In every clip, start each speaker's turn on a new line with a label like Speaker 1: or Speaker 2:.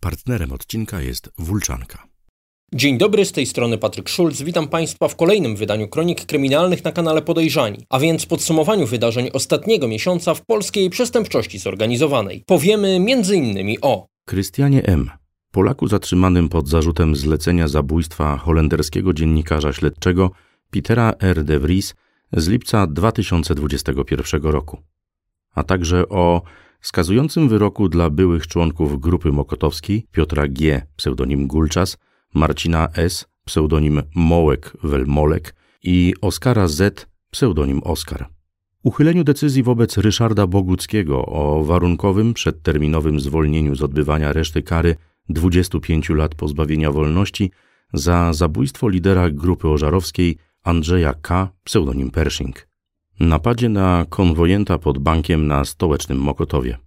Speaker 1: Partnerem odcinka jest Wulczanka.
Speaker 2: Dzień dobry, z tej strony Patryk Szulc. Witam Państwa w kolejnym wydaniu Kronik Kryminalnych na kanale Podejrzani, a więc podsumowaniu wydarzeń ostatniego miesiąca w polskiej przestępczości zorganizowanej. Powiemy m.in. o
Speaker 1: Krystianie M., Polaku zatrzymanym pod zarzutem zlecenia zabójstwa holenderskiego dziennikarza śledczego Petera R. de Vries z lipca 2021 roku, a także o skazującym wyroku dla byłych członków grupy mokotowskiej Piotra G., pseudonim Gulczas, Marcina S., pseudonim Mołek Welmolek i Oskara Z., pseudonim Oskar. Uchyleniu decyzji wobec Ryszarda Boguckiego o warunkowym, przedterminowym zwolnieniu z odbywania reszty kary 25 lat pozbawienia wolności za zabójstwo lidera grupy ożarowskiej Andrzeja K., pseudonim Pershing. Napadzie na konwojenta pod bankiem na stołecznym Mokotowie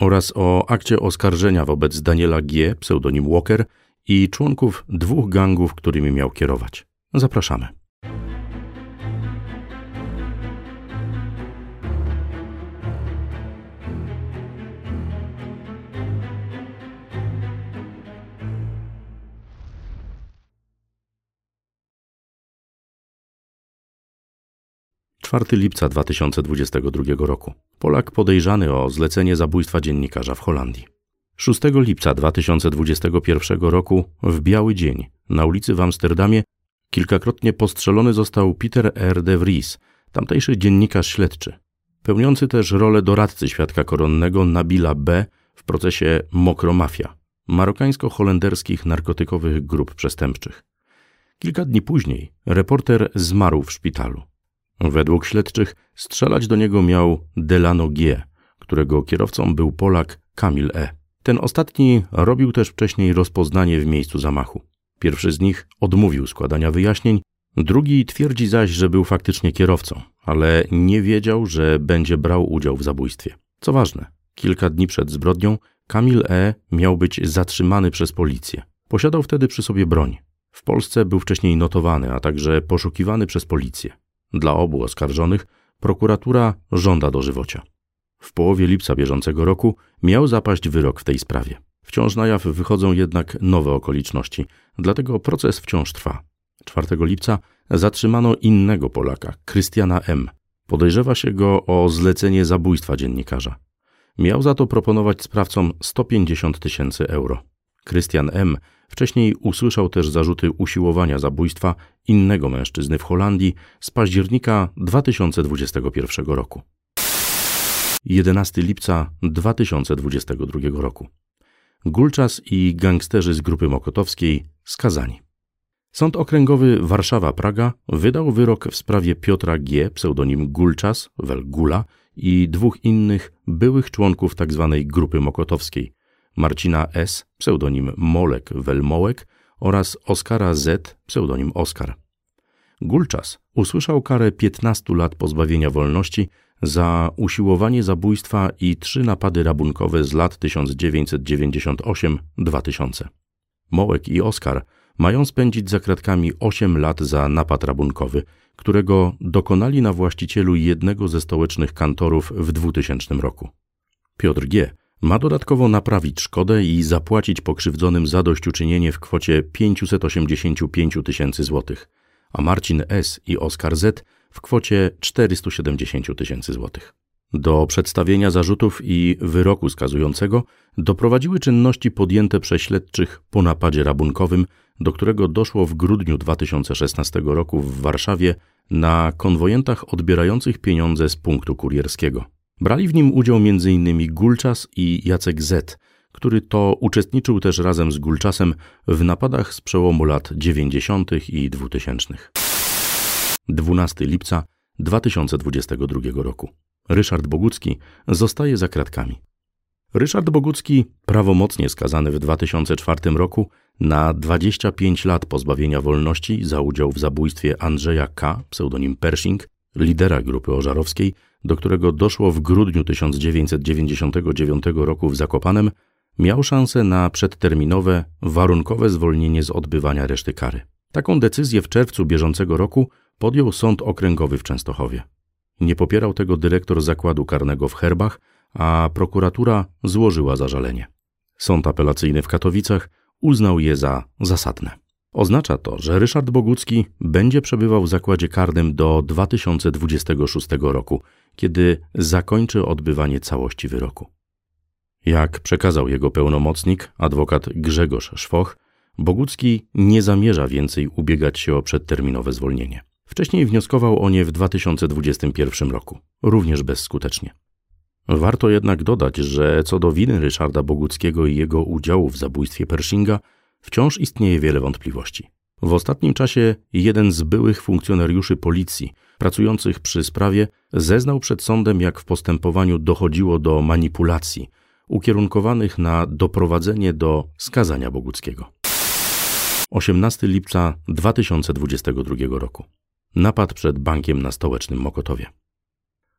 Speaker 1: oraz o akcie oskarżenia wobec Daniela G., pseudonim Walker i członków dwóch gangów, którymi miał kierować. Zapraszamy. 4 lipca 2022 roku. Polak podejrzany o zlecenie zabójstwa dziennikarza w Holandii. 6 lipca 2021 roku, w biały dzień, na ulicy w Amsterdamie, kilkakrotnie postrzelony został Peter R. de Vries, tamtejszy dziennikarz śledczy, pełniący też rolę doradcy świadka koronnego Nabila B. w procesie Mokromafia, marokańsko-holenderskich narkotykowych grup przestępczych. Kilka dni później reporter zmarł w szpitalu. Według śledczych strzelać do niego miał Delano G., którego kierowcą był Polak Kamil E. Ten ostatni robił też wcześniej rozpoznanie w miejscu zamachu. Pierwszy z nich odmówił składania wyjaśnień, drugi twierdzi zaś, że był faktycznie kierowcą, ale nie wiedział, że będzie brał udział w zabójstwie. Co ważne, kilka dni przed zbrodnią Kamil E. miał być zatrzymany przez policję. Posiadał wtedy przy sobie broń. W Polsce był wcześniej notowany, a także poszukiwany przez policję. Dla obu oskarżonych prokuratura żąda dożywocia. W połowie lipca bieżącego roku miał zapaść wyrok w tej sprawie. Wciąż na jaw wychodzą jednak nowe okoliczności, dlatego proces wciąż trwa. 4 lipca zatrzymano innego Polaka, Krystiana M. Podejrzewa się go o zlecenie zabójstwa dziennikarza. Miał za to proponować sprawcom 150 tysięcy euro. Krystian M. wcześniej usłyszał też zarzuty usiłowania zabójstwa innego mężczyzny w Holandii z października 2021 roku. 11 lipca 2022 roku. Gulczas i gangsterzy z grupy mokotowskiej skazani. Sąd Okręgowy Warszawa-Praga wydał wyrok w sprawie Piotra G., pseudonim Gulczas, Welgula i dwóch innych byłych członków tzw. Tak grupy mokotowskiej, Marcina S., pseudonim Molek Welmołek oraz Oskara Z., pseudonim Oskar. Gulczas usłyszał karę 15 lat pozbawienia wolności za usiłowanie zabójstwa i trzy napady rabunkowe z lat 1998-2000. Mołek i Oskar mają spędzić za kratkami 8 lat za napad rabunkowy, którego dokonali na właścicielu jednego ze stołecznych kantorów w 2000 roku. Piotr G ma dodatkowo naprawić szkodę i zapłacić pokrzywdzonym zadośćuczynienie w kwocie 585 tysięcy złotych, a Marcin S. i Oskar Z. w kwocie 470 tysięcy złotych. Do przedstawienia zarzutów i wyroku skazującego doprowadziły czynności podjęte przez śledczych po napadzie rabunkowym, do którego doszło w grudniu 2016 roku w Warszawie na konwojentach odbierających pieniądze z punktu kurierskiego. Brali w nim udział m.in. Gulczas i Jacek Z., który to uczestniczył też razem z Gulczasem w napadach z przełomu lat 90. i 2000. 12 lipca 2022 roku. Ryszard Bogucki zostaje za kratkami. Ryszard Bogucki, prawomocnie skazany w 2004 roku na 25 lat pozbawienia wolności za udział w zabójstwie Andrzeja K., pseudonim Pershing, lidera grupy ożarowskiej, do którego doszło w grudniu 1999 roku w Zakopanem, miał szansę na przedterminowe, warunkowe zwolnienie z odbywania reszty kary. Taką decyzję w czerwcu bieżącego roku podjął Sąd Okręgowy w Częstochowie. Nie popierał tego dyrektor zakładu karnego w Herbach, a prokuratura złożyła zażalenie. Sąd apelacyjny w Katowicach uznał je za zasadne. Oznacza to, że Ryszard Bogucki będzie przebywał w zakładzie karnym do 2026 roku, kiedy zakończy odbywanie całości wyroku. Jak przekazał jego pełnomocnik, adwokat Grzegorz Szwoch, Bogucki nie zamierza więcej ubiegać się o przedterminowe zwolnienie. Wcześniej wnioskował o nie w 2021 roku, również bezskutecznie. Warto jednak dodać, że co do winy Ryszarda Boguckiego i jego udziału w zabójstwie Pershinga, wciąż istnieje wiele wątpliwości. W ostatnim czasie jeden z byłych funkcjonariuszy policji pracujących przy sprawie zeznał przed sądem, jak w postępowaniu dochodziło do manipulacji ukierunkowanych na doprowadzenie do skazania Boguckiego. 18 lipca 2022 roku. Napad przed bankiem na stołecznym Mokotowie.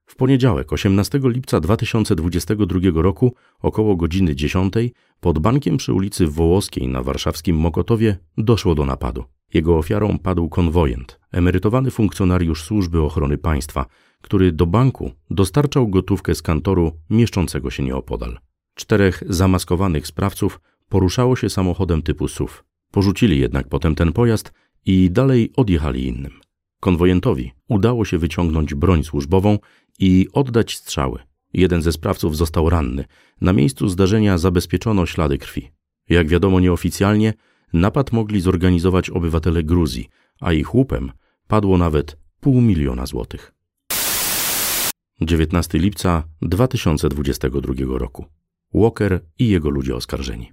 Speaker 1: W poniedziałek, 18 lipca 2022 roku, około godziny 10, pod bankiem przy ulicy Wołoskiej na warszawskim Mokotowie doszło do napadu. Jego ofiarą padł konwojent, emerytowany funkcjonariusz Służby Ochrony Państwa, który do banku dostarczał gotówkę z kantoru mieszczącego się nieopodal. Czterech zamaskowanych sprawców poruszało się samochodem typu SUV. Porzucili jednak potem ten pojazd i dalej odjechali innym. Konwojentowi udało się wyciągnąć broń służbową i oddać strzały. Jeden ze sprawców został ranny. Na miejscu zdarzenia zabezpieczono ślady krwi. Jak wiadomo nieoficjalnie, napad mogli zorganizować obywatele Gruzji, a ich łupem padło nawet pół miliona złotych. 19 lipca 2022 roku. Walker i jego ludzie oskarżeni.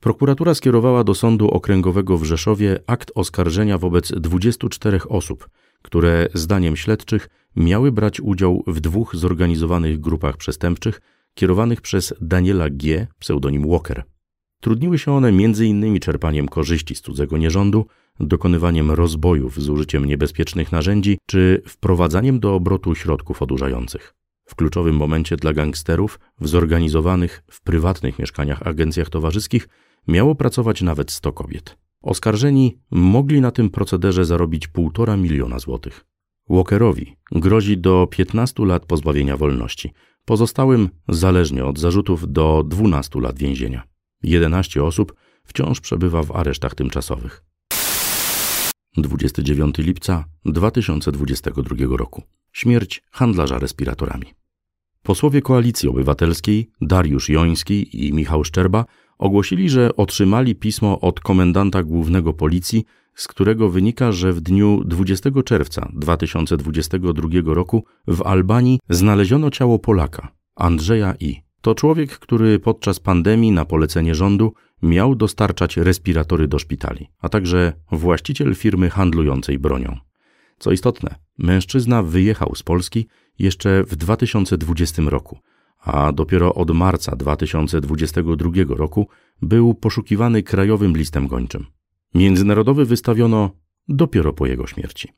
Speaker 1: Prokuratura skierowała do Sądu Okręgowego w Rzeszowie akt oskarżenia wobec 24 osób, które zdaniem śledczych miały brać udział w dwóch zorganizowanych grupach przestępczych kierowanych przez Daniela G., pseudonim Walker. Trudniły się one m.in. czerpaniem korzyści z cudzego nierządu, dokonywaniem rozbojów z użyciem niebezpiecznych narzędzi czy wprowadzaniem do obrotu środków odurzających. W kluczowym momencie dla gangsterów w zorganizowanych w prywatnych mieszkaniach agencjach towarzyskich miało pracować nawet 100 kobiet. Oskarżeni mogli na tym procederze zarobić półtora miliona złotych. Walkerowi grozi do 15 lat pozbawienia wolności, pozostałym zależnie od zarzutów do 12 lat więzienia. 11 osób wciąż przebywa w aresztach tymczasowych. 29 lipca 2022 roku. Śmierć handlarza respiratorami. Posłowie Koalicji Obywatelskiej Dariusz Joński i Michał Szczerba ogłosili, że otrzymali pismo od komendanta głównego policji, z którego wynika, że w dniu 20 czerwca 2022 roku w Albanii znaleziono ciało Polaka, Andrzeja I. To człowiek, który podczas pandemii na polecenie rządu miał dostarczać respiratory do szpitali, a także właściciel firmy handlującej bronią. Co istotne, mężczyzna wyjechał z Polski jeszcze w 2020 roku, a dopiero od marca 2022 roku był poszukiwany krajowym listem gończym. Międzynarodowy wystawiono dopiero po jego śmierci.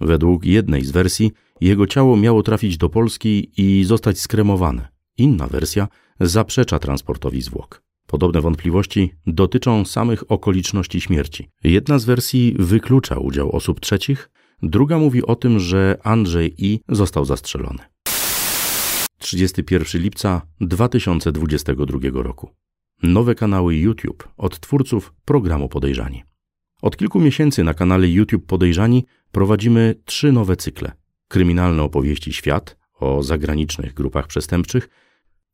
Speaker 1: Według jednej z wersji jego ciało miało trafić do Polski i zostać skremowane. Inna wersja zaprzecza transportowi zwłok. Podobne wątpliwości dotyczą samych okoliczności śmierci. Jedna z wersji wyklucza udział osób trzecich, druga mówi o tym, że Andrzej I został zastrzelony. 31 lipca 2022 roku. Nowe kanały YouTube od twórców programu Podejrzani. Od kilku miesięcy na kanale YouTube Podejrzani prowadzimy trzy nowe cykle: Kryminalne opowieści Świat o zagranicznych grupach przestępczych,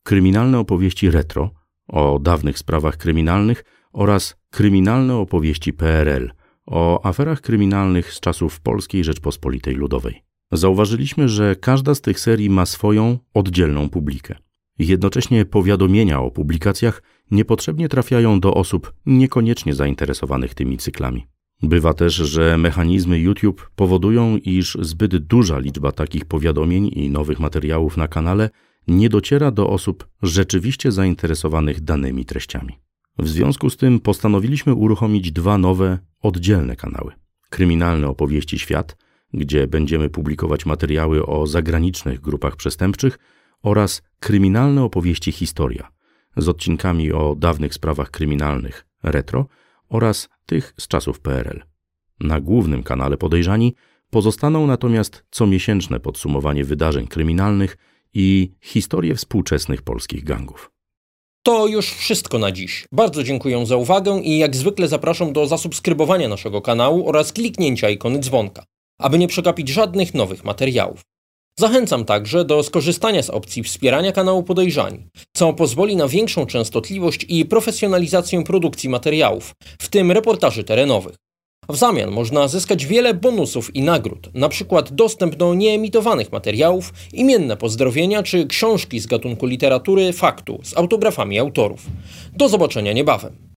Speaker 1: Kryminalne opowieści Retro o dawnych sprawach kryminalnych oraz Kryminalne opowieści PRL o aferach kryminalnych z czasów Polskiej Rzeczpospolitej Ludowej. Zauważyliśmy, że każda z tych serii ma swoją oddzielną publikę. Jednocześnie powiadomienia o publikacjach niepotrzebnie trafiają do osób niekoniecznie zainteresowanych tymi cyklami. Bywa też, że mechanizmy YouTube powodują, iż zbyt duża liczba takich powiadomień i nowych materiałów na kanale nie dociera do osób rzeczywiście zainteresowanych danymi treściami. W związku z tym postanowiliśmy uruchomić dwa nowe, oddzielne kanały: Kryminalne opowieści świat gdzie będziemy publikować materiały o zagranicznych grupach przestępczych oraz kryminalne opowieści Historia z odcinkami o dawnych sprawach kryminalnych retro oraz tych z czasów PRL. Na głównym kanale Podejrzani pozostaną natomiast comiesięczne podsumowanie wydarzeń kryminalnych i historie współczesnych polskich gangów.
Speaker 2: To już wszystko na dziś. Bardzo dziękuję za uwagę i jak zwykle zapraszam do zasubskrybowania naszego kanału oraz kliknięcia ikony dzwonka, aby nie przegapić żadnych nowych materiałów. Zachęcam także do skorzystania z opcji wspierania kanału Podejrzani, co pozwoli na większą częstotliwość i profesjonalizację produkcji materiałów, w tym reportaży terenowych. W zamian można zyskać wiele bonusów i nagród, np. dostęp do nieemitowanych materiałów, imienne pozdrowienia czy książki z gatunku literatury faktu z autografami autorów. Do zobaczenia niebawem.